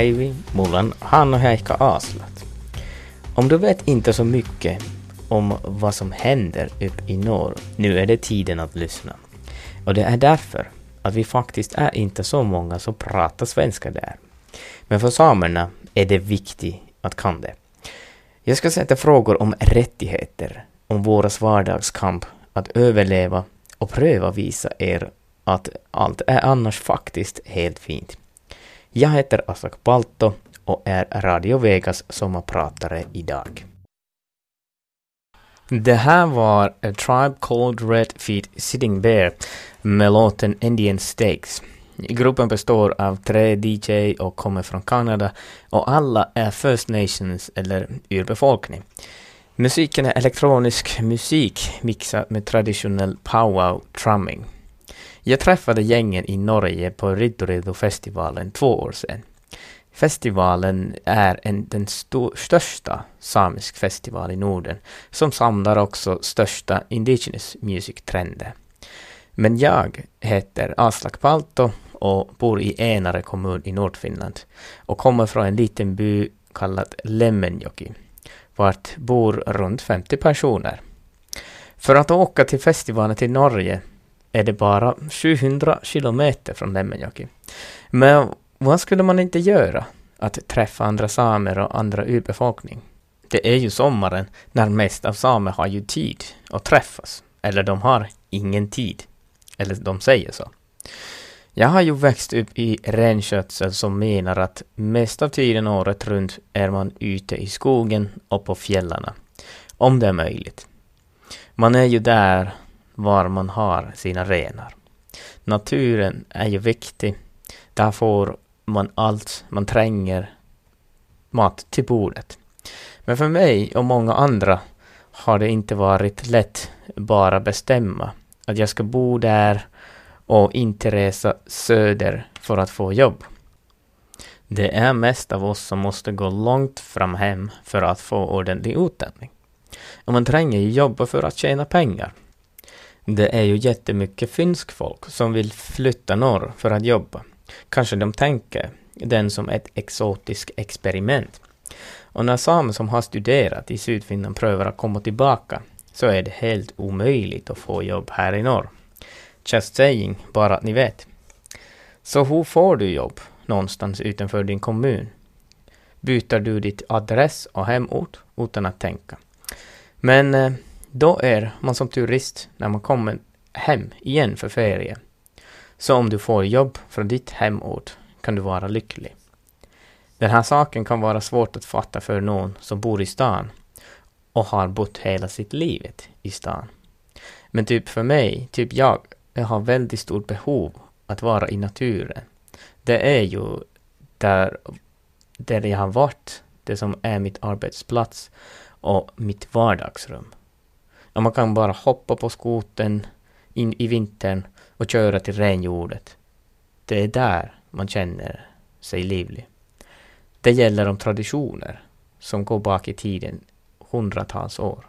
Päivi, mullan Hanno Häikka Aslat. Om du vet inte så mycket om vad som händer upp i norr, nu är det tiden att lyssna. Och det är därför att vi faktiskt är inte så många som pratar svenska där. Men för samerna är det viktigt att kan det. Jag ska sätta frågor om rättigheter, om våras vardagskamp att överleva och pröva visa er att allt är annars faktiskt helt fint. Jag heter Asak Palto och är Radio Vegas sommarpratare idag. Det här var A Tribe Called Red Feet Sitting Bear med låten Indian Steaks. Gruppen består av tre DJ och kommer från Kanada och alla är First Nations eller urbefolkning. Musiken är elektronisk musik mixad med traditionell powwow trumming. Jag träffade gängen i Norge på Riddoriddo-festivalen två år sedan. Festivalen är en, den största samisk festival i Norden som samlar också största indigenous music-trender. Men jag heter Aslak Palto och bor i Enare kommun i Nordfinland och kommer från en liten by kallad Lemmenjoki, vart bor runt 50 personer. För att åka till festivalen till Norge är det bara 700 kilometer från Lemmenjoki. Men vad skulle man inte göra? Att träffa andra samer och andra urbefolkning. Det är ju sommaren när mest av samer har ju tid att träffas. Eller de har ingen tid. Eller de säger så. Jag har ju växt upp i renskötsel som menar att mest av tiden året runt är man ute i skogen och på fjällarna. Om det är möjligt. Man är ju där var man har sina renar. Naturen är ju viktig. Där får man allt man tränger mat till bordet. Men för mig och många andra har det inte varit lätt bara bestämma att jag ska bo där och inte resa söder för att få jobb. Det är mest av oss som måste gå långt fram hem för att få ordentlig utdelning. Och man tränger ju jobba för att tjäna pengar. Det är ju jättemycket finsk folk som vill flytta norr för att jobba. Kanske de tänker den som ett exotiskt experiment. Och när samer som har studerat i Sydfinland prövar att komma tillbaka så är det helt omöjligt att få jobb här i norr. Just saying, bara att ni vet. Så hur får du jobb någonstans utanför din kommun? Byter du ditt adress och hemort utan att tänka? Men eh, då är man som turist när man kommer hem igen för ferie. Så om du får jobb från ditt hemort kan du vara lycklig. Den här saken kan vara svårt att fatta för någon som bor i stan och har bott hela sitt liv i stan. Men typ för mig, typ jag, jag har väldigt stort behov att vara i naturen. Det är ju där, där jag har varit, det som är mitt arbetsplats och mitt vardagsrum. Och man kan bara hoppa på skoten in i vintern och köra till renjordet. Det är där man känner sig livlig. Det gäller om traditioner som går bak i tiden hundratals år.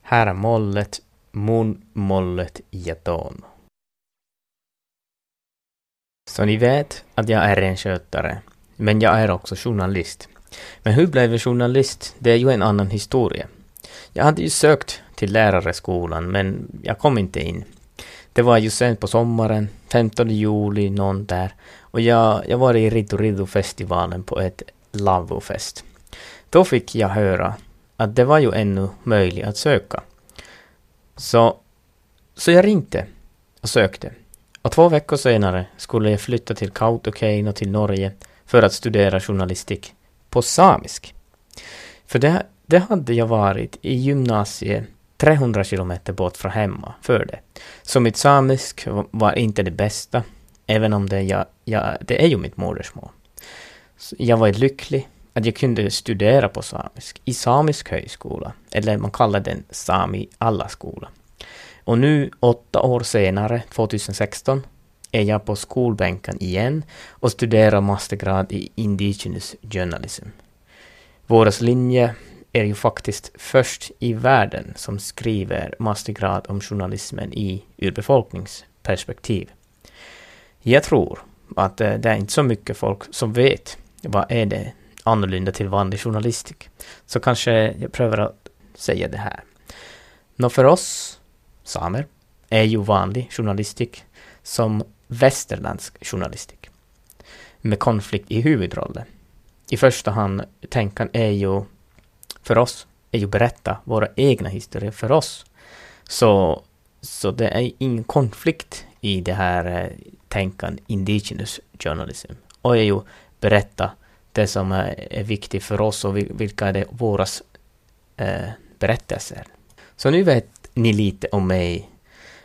Här är mollet, mun munmollet jaton. Så ni vet att jag är renskötare, men jag är också journalist. Men hur blev jag journalist? Det är ju en annan historia. Jag hade ju sökt till lärarskolan, men jag kom inte in. Det var ju sent på sommaren, 15 juli, någon där. Och jag, jag var i Riddu Riddu-festivalen på ett Lavofest. Då fick jag höra att det var ju ännu möjligt att söka. Så, så jag ringde och sökte. Och två veckor senare skulle jag flytta till Kautokeino till Norge för att studera journalistik på samisk. För det, det hade jag varit i gymnasiet 300 kilometer bort från hemma för det. Så mitt samisk var inte det bästa, även om det, jag, jag, det är ju mitt modersmål. Så jag var lycklig att jag kunde studera på samisk i samisk högskola, eller man kallar den Sami alla skola. Och nu, åtta år senare, 2016, är jag på skolbänken igen och studerar mastergrad i Indigenous Journalism. Våras linje är ju faktiskt först i världen som skriver mastergrad om journalismen i urbefolkningsperspektiv. Jag tror att eh, det är inte så mycket folk som vet vad är det annorlunda till vanlig journalistik. Så kanske jag prövar att säga det här. Nå för oss samer är ju vanlig journalistik som västerländsk journalistik. Med konflikt i huvudrollen. I första hand tänkan är ju för oss är ju berätta våra egna historier för oss. Så, så det är ingen konflikt i det här eh, indigenous journalism. Och är ju berätta det som är, är viktigt för oss och vilka är det våras eh, berättelser. Så nu vet ni lite om mig.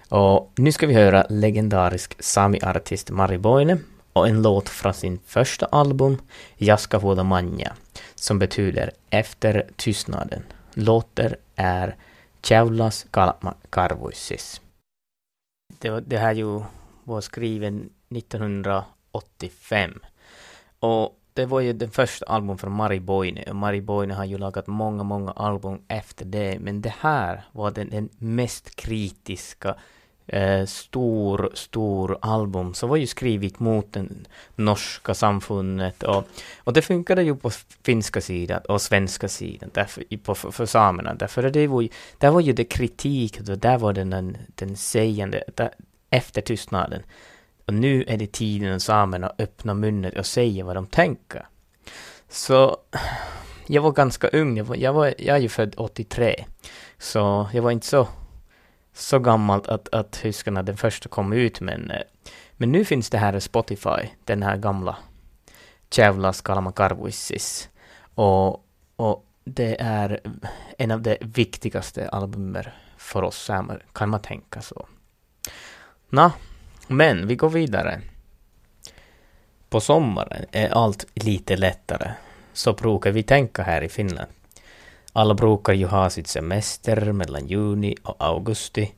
Och nu ska vi höra legendarisk sami-artist Mari Boine och en låt från sin första album, Jaska Manja, som betyder Efter tystnaden. Låter är Tjaulas Karvuissis. Det, det här ju var skriven 1985. Och det var ju den första album från Mari Boine. Och Mari Boine har ju lagat många, många album efter det, men det här var den, den mest kritiska eh, stor, stor album som var ju skrivet mot den norska samfundet och, och det funkade ju på finska sidan och svenska sidan därför, på, för, för samerna därför det var ju, där var ju det kritik, och där var den, den, den sägande, där, efter tystnaden. Och nu är det tiden att samerna öppnar munnen och säger vad de tänker. Så jag var ganska ung, jag, var, jag, var, jag är ju född 83, så jag var inte så så gammalt att, att tyskarna den första kom ut, men, eh, men nu finns det här Spotify, den här gamla Tjävlas Kalamakarvuissis. Och, och det är en av de viktigaste albumer för oss samer, kan man tänka så. Nå, men vi går vidare. På sommaren är allt lite lättare. Så brukar vi tänka här i Finland. Alla brukar ju ha sitt semester mellan juni och augusti.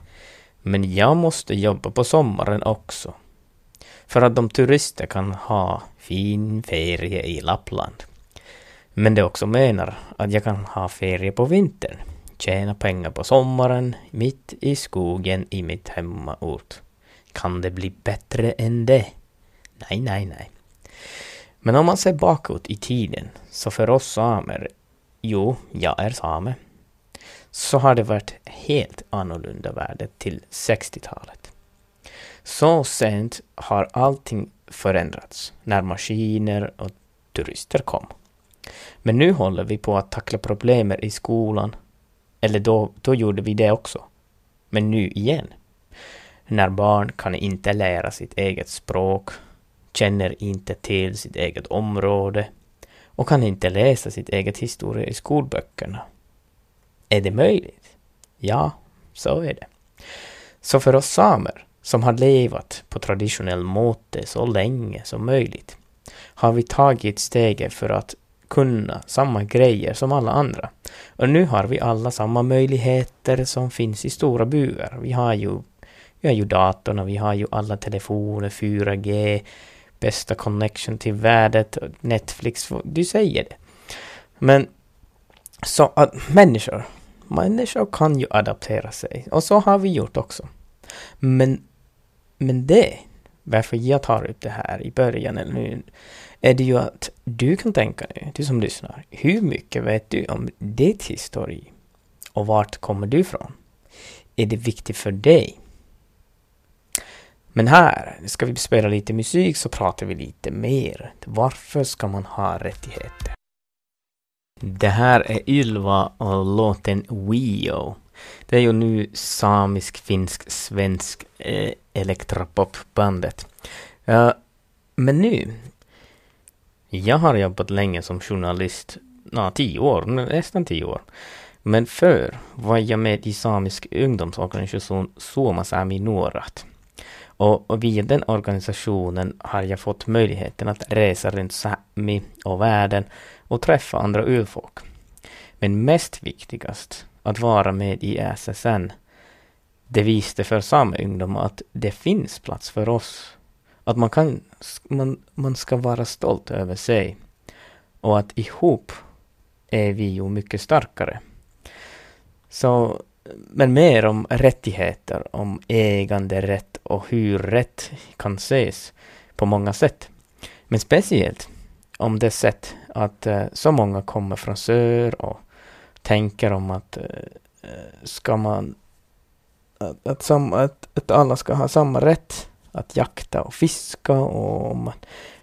Men jag måste jobba på sommaren också. För att de turister kan ha fin ferie i Lappland. Men det också menar att jag kan ha ferie på vintern. Tjäna pengar på sommaren, mitt i skogen i mitt hemmaort. Kan det bli bättre än det? Nej, nej, nej. Men om man ser bakåt i tiden, så för oss samer jo, jag är same, så har det varit helt annorlunda värde till 60-talet. Så sent har allting förändrats när maskiner och turister kom. Men nu håller vi på att tackla problemen i skolan. Eller då, då gjorde vi det också. Men nu igen. När barn kan inte lära sitt eget språk, känner inte till sitt eget område, och kan inte läsa sitt eget historia i skolböckerna. Är det möjligt? Ja, så är det. Så för oss samer, som har levat på traditionell måte så länge som möjligt, har vi tagit steget för att kunna samma grejer som alla andra. Och nu har vi alla samma möjligheter som finns i stora buar. Vi har ju, vi har ju datorn och vi har ju alla telefoner, 4G, bästa connection till världen, Netflix, du säger det. Men så att människor, människor kan ju adaptera sig och så har vi gjort också. Men, men det, varför jag tar upp det här i början eller nu, är det ju att du kan tänka nu, du som lyssnar, hur mycket vet du om ditt historia? Och vart kommer du ifrån? Är det viktigt för dig? Men här ska vi spela lite musik så pratar vi lite mer. Varför ska man ha rättigheter? Det här är Ylva och låten Wio. Det är ju nu samisk, finsk, svensk eh, elektropopbandet. Uh, men nu, jag har jobbat länge som journalist, na, tio år, nästan tio år. Men förr var jag med i samisk ungdomsorganisation Suomasami Nuorat. Och, och via den organisationen har jag fått möjligheten att resa runt Sápmi och världen och träffa andra urfolk. Men mest viktigast, att vara med i SSN. Det visste för sameungdomar att det finns plats för oss. att man, kan, man, man ska vara stolt över sig och att ihop är vi ju mycket starkare. Så, men mer om rättigheter, om äganderätt och hur rätt kan ses på många sätt. Men speciellt om det sätt att eh, så många kommer från söder och tänker om att eh, ska man att, att, sam, att, att alla ska ha samma rätt att jakta och fiska och om man,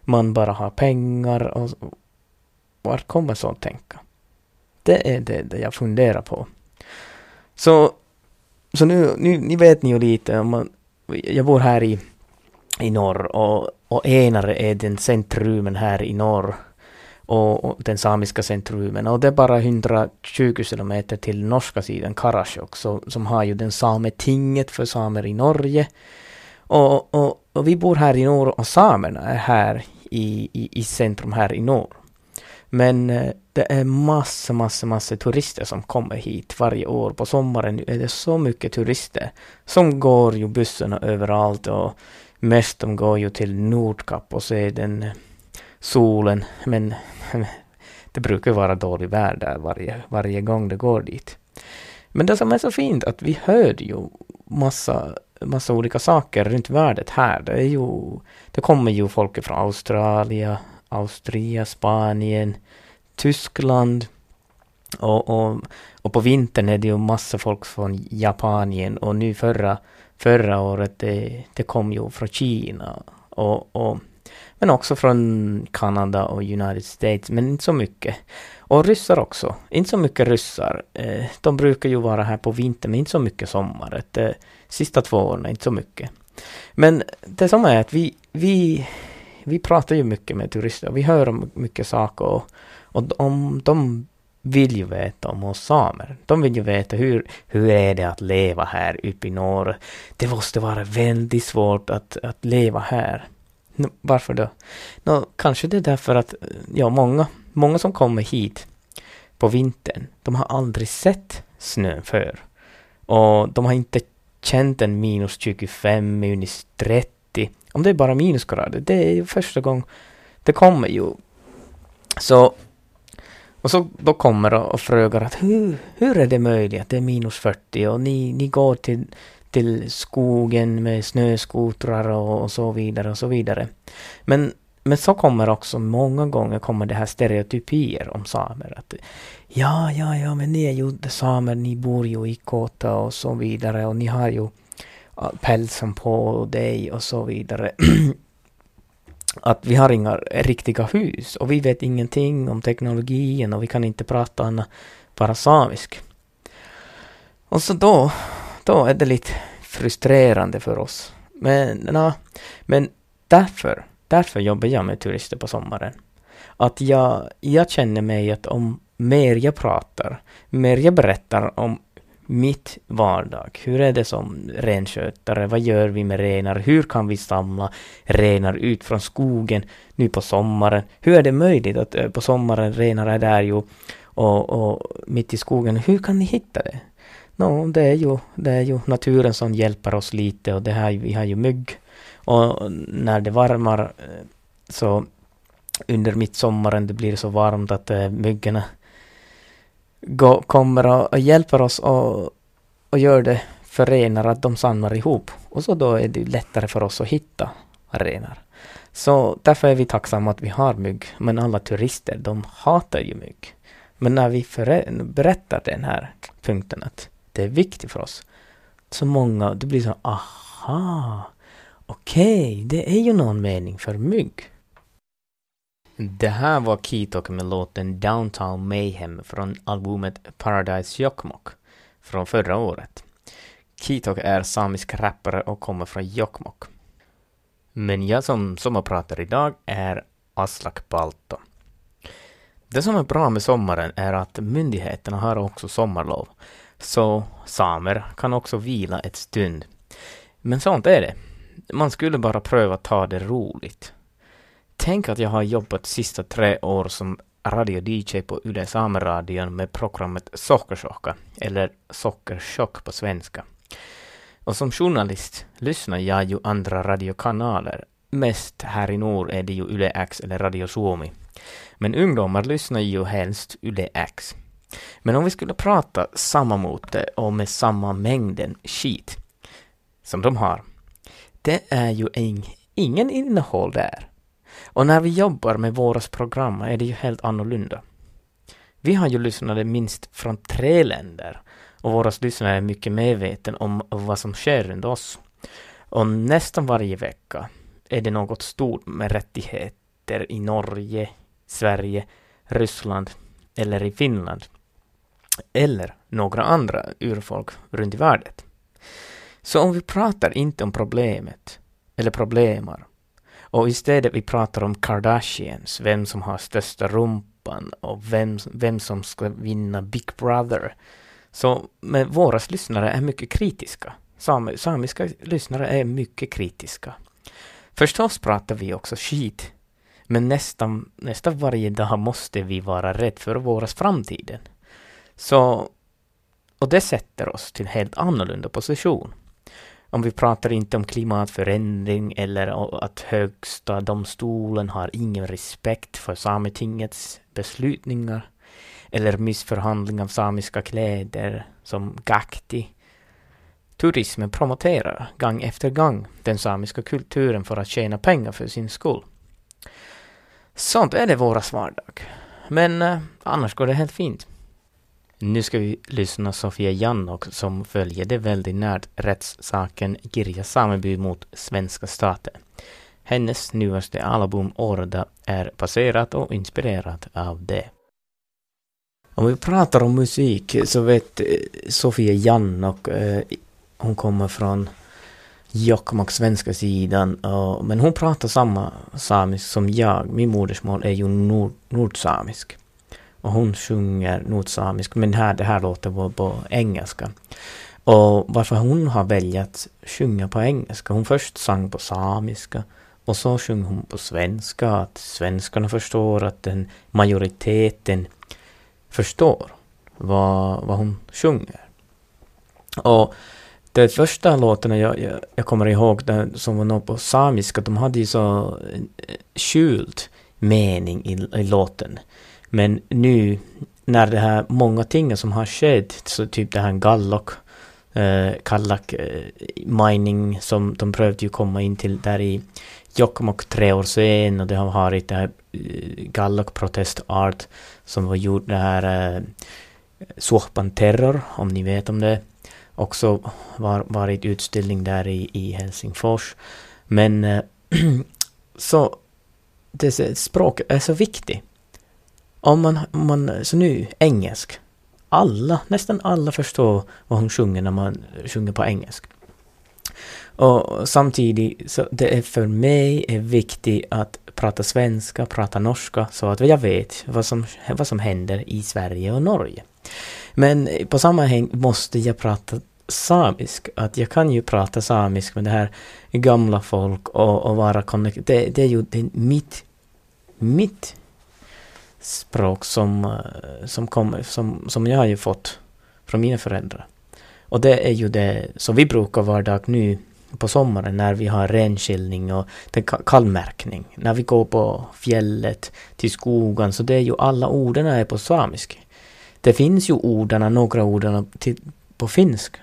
man bara har pengar och var kommer sånt tänka? Det är det, det jag funderar på. Så, så nu, nu ni vet ni ju lite om man, jag bor här i, i norr och, och Enare är den centrumen här i norr och, och, den samiska centrumen och det är bara 120 kilometer till norska sidan Karasjok så, som har ju den sametinget för samer i Norge och, och, och, vi bor här i norr och samerna är här i, i, i centrum här i norr. Men eh, det är massa, massa, massa turister som kommer hit varje år. På sommaren är det så mycket turister som går ju bussarna överallt och mest de går ju till Nordkap och ser den eh, solen. Men det brukar vara dålig väder varje, varje gång det går dit. Men det som är så fint att vi hör ju massa, massa olika saker runt världen här. Det, är ju, det kommer ju folk från Australien, Austria, Spanien, Tyskland och, och, och på vintern är det ju massa folk från Japanien och nu förra, förra året det, det kom ju från Kina och, och men också från Kanada och United States, men inte så mycket. Och ryssar också. Inte så mycket ryssar. Eh, de brukar ju vara här på vintern, men inte så mycket sommar. De eh, sista två åren, inte så mycket. Men det som är att vi, vi, vi pratar ju mycket med turister. Vi hör om mycket saker och, och om, de vill ju veta om oss samer. De vill ju veta hur, hur är det att leva här uppe i norr. Det måste vara väldigt svårt att, att leva här. Varför då? No, kanske det är därför att eh, ja, många, många som kommer hit på vintern, de har aldrig sett snön förr. Och de har inte känt en minus 25, minus 30. Om det är bara minusgrader, det är ju första gången det kommer ju. Så och så då kommer och, och frågar att hur, hur är det möjligt att det är minus 40 och ni, ni går till till skogen med snöskotrar och, och, så vidare och så vidare. Men, men så kommer också många gånger kommer det här stereotypier om samer. Att, ja, ja, ja, men ni är ju samer, ni bor ju i kåta och så vidare och ni har ju pälsen på dig och så vidare. att vi har inga riktiga hus och vi vet ingenting om teknologin och vi kan inte prata annat bara samisk. Och så då då är det lite frustrerande för oss. Men, na, men därför, därför jobbar jag med turister på sommaren. Att jag, jag känner mig att om mer jag pratar, mer jag berättar om mitt vardag. Hur är det som renskötare? Vad gör vi med renar? Hur kan vi samla renar ut från skogen nu på sommaren? Hur är det möjligt att eh, på sommaren renar är där ju och, och mitt i skogen? Hur kan ni hitta det? No, det, är ju, det är ju naturen som hjälper oss lite och det här, vi har ju mygg. Och när det varmar eh, så under midsommaren det blir så varmt att äh, myggorna gå, kommer och, och, hjälper oss och, och gör det för renar att de samlar ihop. Och så då är det lättare för oss att hitta renar. Så därför är vi tacksamma att vi har mygg. Men alla turister, de hatar ju mygg. Men när vi berättar den här punkten att det är viktigt för oss. Så många, det blir så aha, okej, okay, det är ju någon mening för mygg. Det här var Kitok med låten Downtown Mayhem från albumet Paradise Jokkmokk från förra året. Kitok är samisk rappare och kommer från Jokkmokk. Men jag som sommarpratar idag är Aslak Balto. Det som är bra med sommaren är att myndigheterna har också sommarlov. Så samer kan också vila ett stund. Men sånt är det. Man skulle bara pröva ta det roligt. Tänk att jag har jobbat sista tre år som radio-DJ på Yle Sameradion med programmet Sockersocka, eller Sockerchock på svenska. Och som journalist lyssnar jag ju andra radiokanaler mest här i norr är det ju Yle X eller Radio Suomi. Men ungdomar lyssnar ju helst Yle X. Men om vi skulle prata samma mote och med samma mängden skit som de har, det är ju ing ingen innehåll där. Och när vi jobbar med våra program är det ju helt annorlunda. Vi har ju lyssnare minst från tre länder och våra lyssnare är mycket medvetna om vad som sker runt oss. Och nästan varje vecka är det något stort med rättigheter i Norge, Sverige, Ryssland eller i Finland. Eller några andra urfolk runt i världen. Så om vi pratar inte om problemet, eller problemar, och istället vi pratar om Kardashians, vem som har största rumpan och vem, vem som ska vinna Big Brother. Så men våra lyssnare är mycket kritiska. Sam, samiska lyssnare är mycket kritiska. Förstås pratar vi också skit, men nästan, nästan varje dag måste vi vara rädda för våras framtiden. Så, och det sätter oss till en helt annorlunda position. Om vi pratar inte om klimatförändring eller att högsta domstolen har ingen respekt för Sametingets beslutningar eller missförhandling av samiska kläder som Gakti. Turismen promoterar gång efter gång den samiska kulturen för att tjäna pengar för sin skull. Sånt är det våras vardag. Men eh, annars går det helt fint. Nu ska vi lyssna Sofia Jannok som följer det väldigt nära rättssaken Girja Sameby mot svenska staten. Hennes nyaste album Orda är baserat och inspirerat av det. Om vi pratar om musik så vet eh, Sofia Jannok, eh, hon kommer från Jokkmokks svenska sidan, men hon pratar samma samisk som jag. Min modersmål är ju nord, nordsamisk. Och hon sjunger nordsamisk, men här, det här låter på, på engelska. Och varför hon har valt att sjunga på engelska. Hon först sang på samiska och så sjöng hon på svenska. Att svenskarna förstår att den majoriteten förstår vad, vad hon sjunger. Och de första låtarna jag, jag, jag kommer ihåg den, som var något på samiska, de hade ju så eh, skjult mening i, i låten. Men nu när det här många ting som har skett, så typ det här Gallock, eh, Kallak eh, mining som de prövade ju komma in till där i Jokkmokk tre år sen och det har varit det här eh, protest art som var gjort det här eh, Suopan terror, om ni vet om det. Också var, varit utställning där i, i Helsingfors. Men eh, så det språket är så viktigt. Om man, om man, så nu, engelsk. Alla, nästan alla förstår vad hon sjunger när man sjunger på engelska. Och samtidigt, så det är för mig är viktigt att prata svenska, prata norska, så att jag vet vad som, vad som händer i Sverige och Norge. Men på samma häng måste jag prata samisk. Att jag kan ju prata samisk med det här gamla folk och, och vara connected. Det, det är ju det är mitt, mitt språk som, eh, som, kommer, som, som jag har ju fått från mina föräldrar. Och det är ju det som vi brukar vardag nu på sommaren när vi har renskiljning och kallmärkning. När vi går på fjället till skogen så det är ju alla orden är på samisk. Det finns ju orden, några orden på finsk.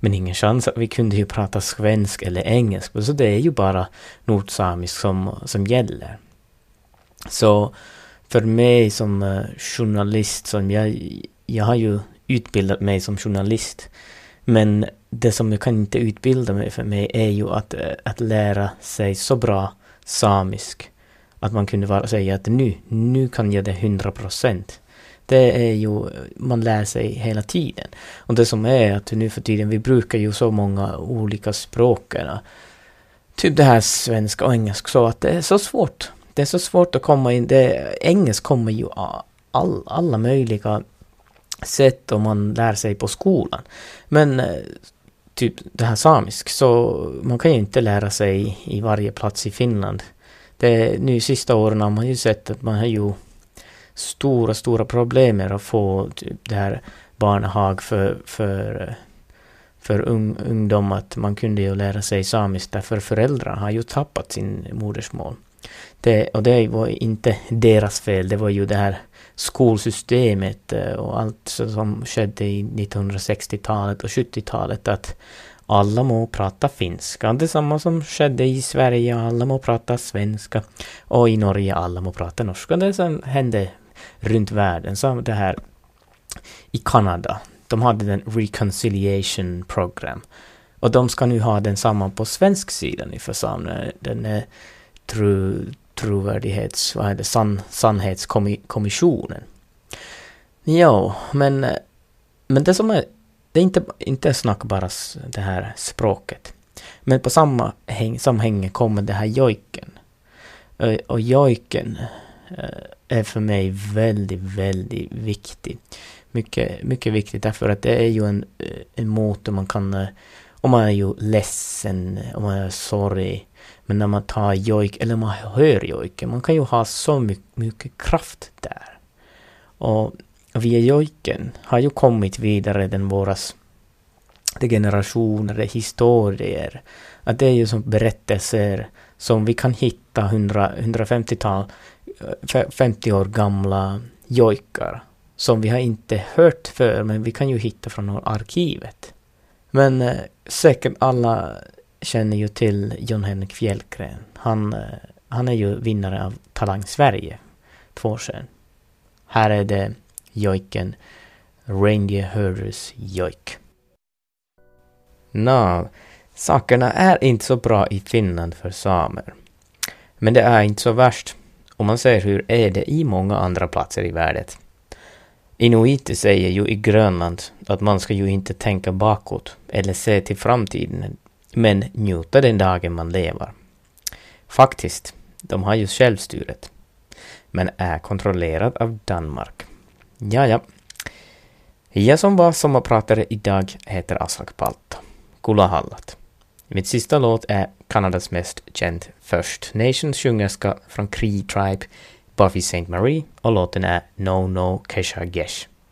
Men ingen chans att vi kunde ju prata svensk eller engelska, så det är ju bara nordsamisk som, som gäller. Så för mig som eh, journalist, som jag, jag har ju utbildat mig som journalist, men det som jag kan inte utbilda mig för mig är ju att, eh, att lära sig så bra samisk att man kunde bara säga att nu, nu kan jag det hundra procent. Det är ju, eh, man lär sig hela tiden. Och det som är att nu för tiden, vi brukar ju så många olika språk. Typ det här svenska och engelska, så att det är så svårt det är så svårt att komma in. Det, engelsk kommer ju all, alla möjliga sätt om man lär sig på skolan. Men eh, typ det här samisk, så man kan ju inte lära sig i varje plats i Finland. Det, nu sista åren har man ju sett att man har ju stora, stora problem med att få typ det här barnhag för, för, för ung, ungdom att man kunde ju lära sig samiskt därför föräldrar har ju tappat sin modersmål. Det, och det var inte deras fel, det var ju det här skolsystemet eh, och allt som skedde i 1960-talet och 70-talet att alla må prata finska. Detsamma som skedde i Sverige, alla må prata svenska. Och i Norge, alla må prata norska. Det som hände runt världen. Som det här i Kanada, de hade den Reconciliation Program. Och de ska nu ha den samma på svensk sidan i församlingen. Den eh, är trovärdighets... Vad är det? San, sannhetskommissionen. Ja, men, men det som är... Det är inte, inte snack bara det här språket. Men på samma häng, samhänge kommer det här jojken. Och jojken eh, är för mig väldigt, väldigt viktig. Mycket, mycket viktigt därför att det är ju en, en motor man kan... Eh, om man är ju ledsen, om man är sorg, men när man tar jojk, eller man hör jojken, man kan ju ha så mycket, mycket kraft där. Och via jojken har ju kommit vidare den våras de generationer, de historier. Att det är ju som berättelser som vi kan hitta 150-tal, 50 eh, år gamla jojkar som vi har inte hört för men vi kan ju hitta från arkivet. Men eh, säkert alla känner ju till Jon Henrik Fjällgren. Han, eh, han är ju vinnare av Talang Sverige två år sedan. Här är det jojken Reindeer Herders jojk. Nå, sakerna är inte så bra i Finland för samer. Men det är inte så värst om man ser hur är det i många andra platser i världen. Inuiter säger ju i Grönland att man ska ju inte tänka bakåt eller se till framtiden men njuta den dagen man lever. Faktiskt, de har ju självstyret, men är kontrollerad av Danmark. Ja, ja. Jag som var sommarpratare idag heter Aslak Palta. Kulahallat. Mitt sista låt är Kanadas mest känd First Nations sjungerska från Cree Tribe, Barhí St Marie ó látainna nó nó ceise gceis.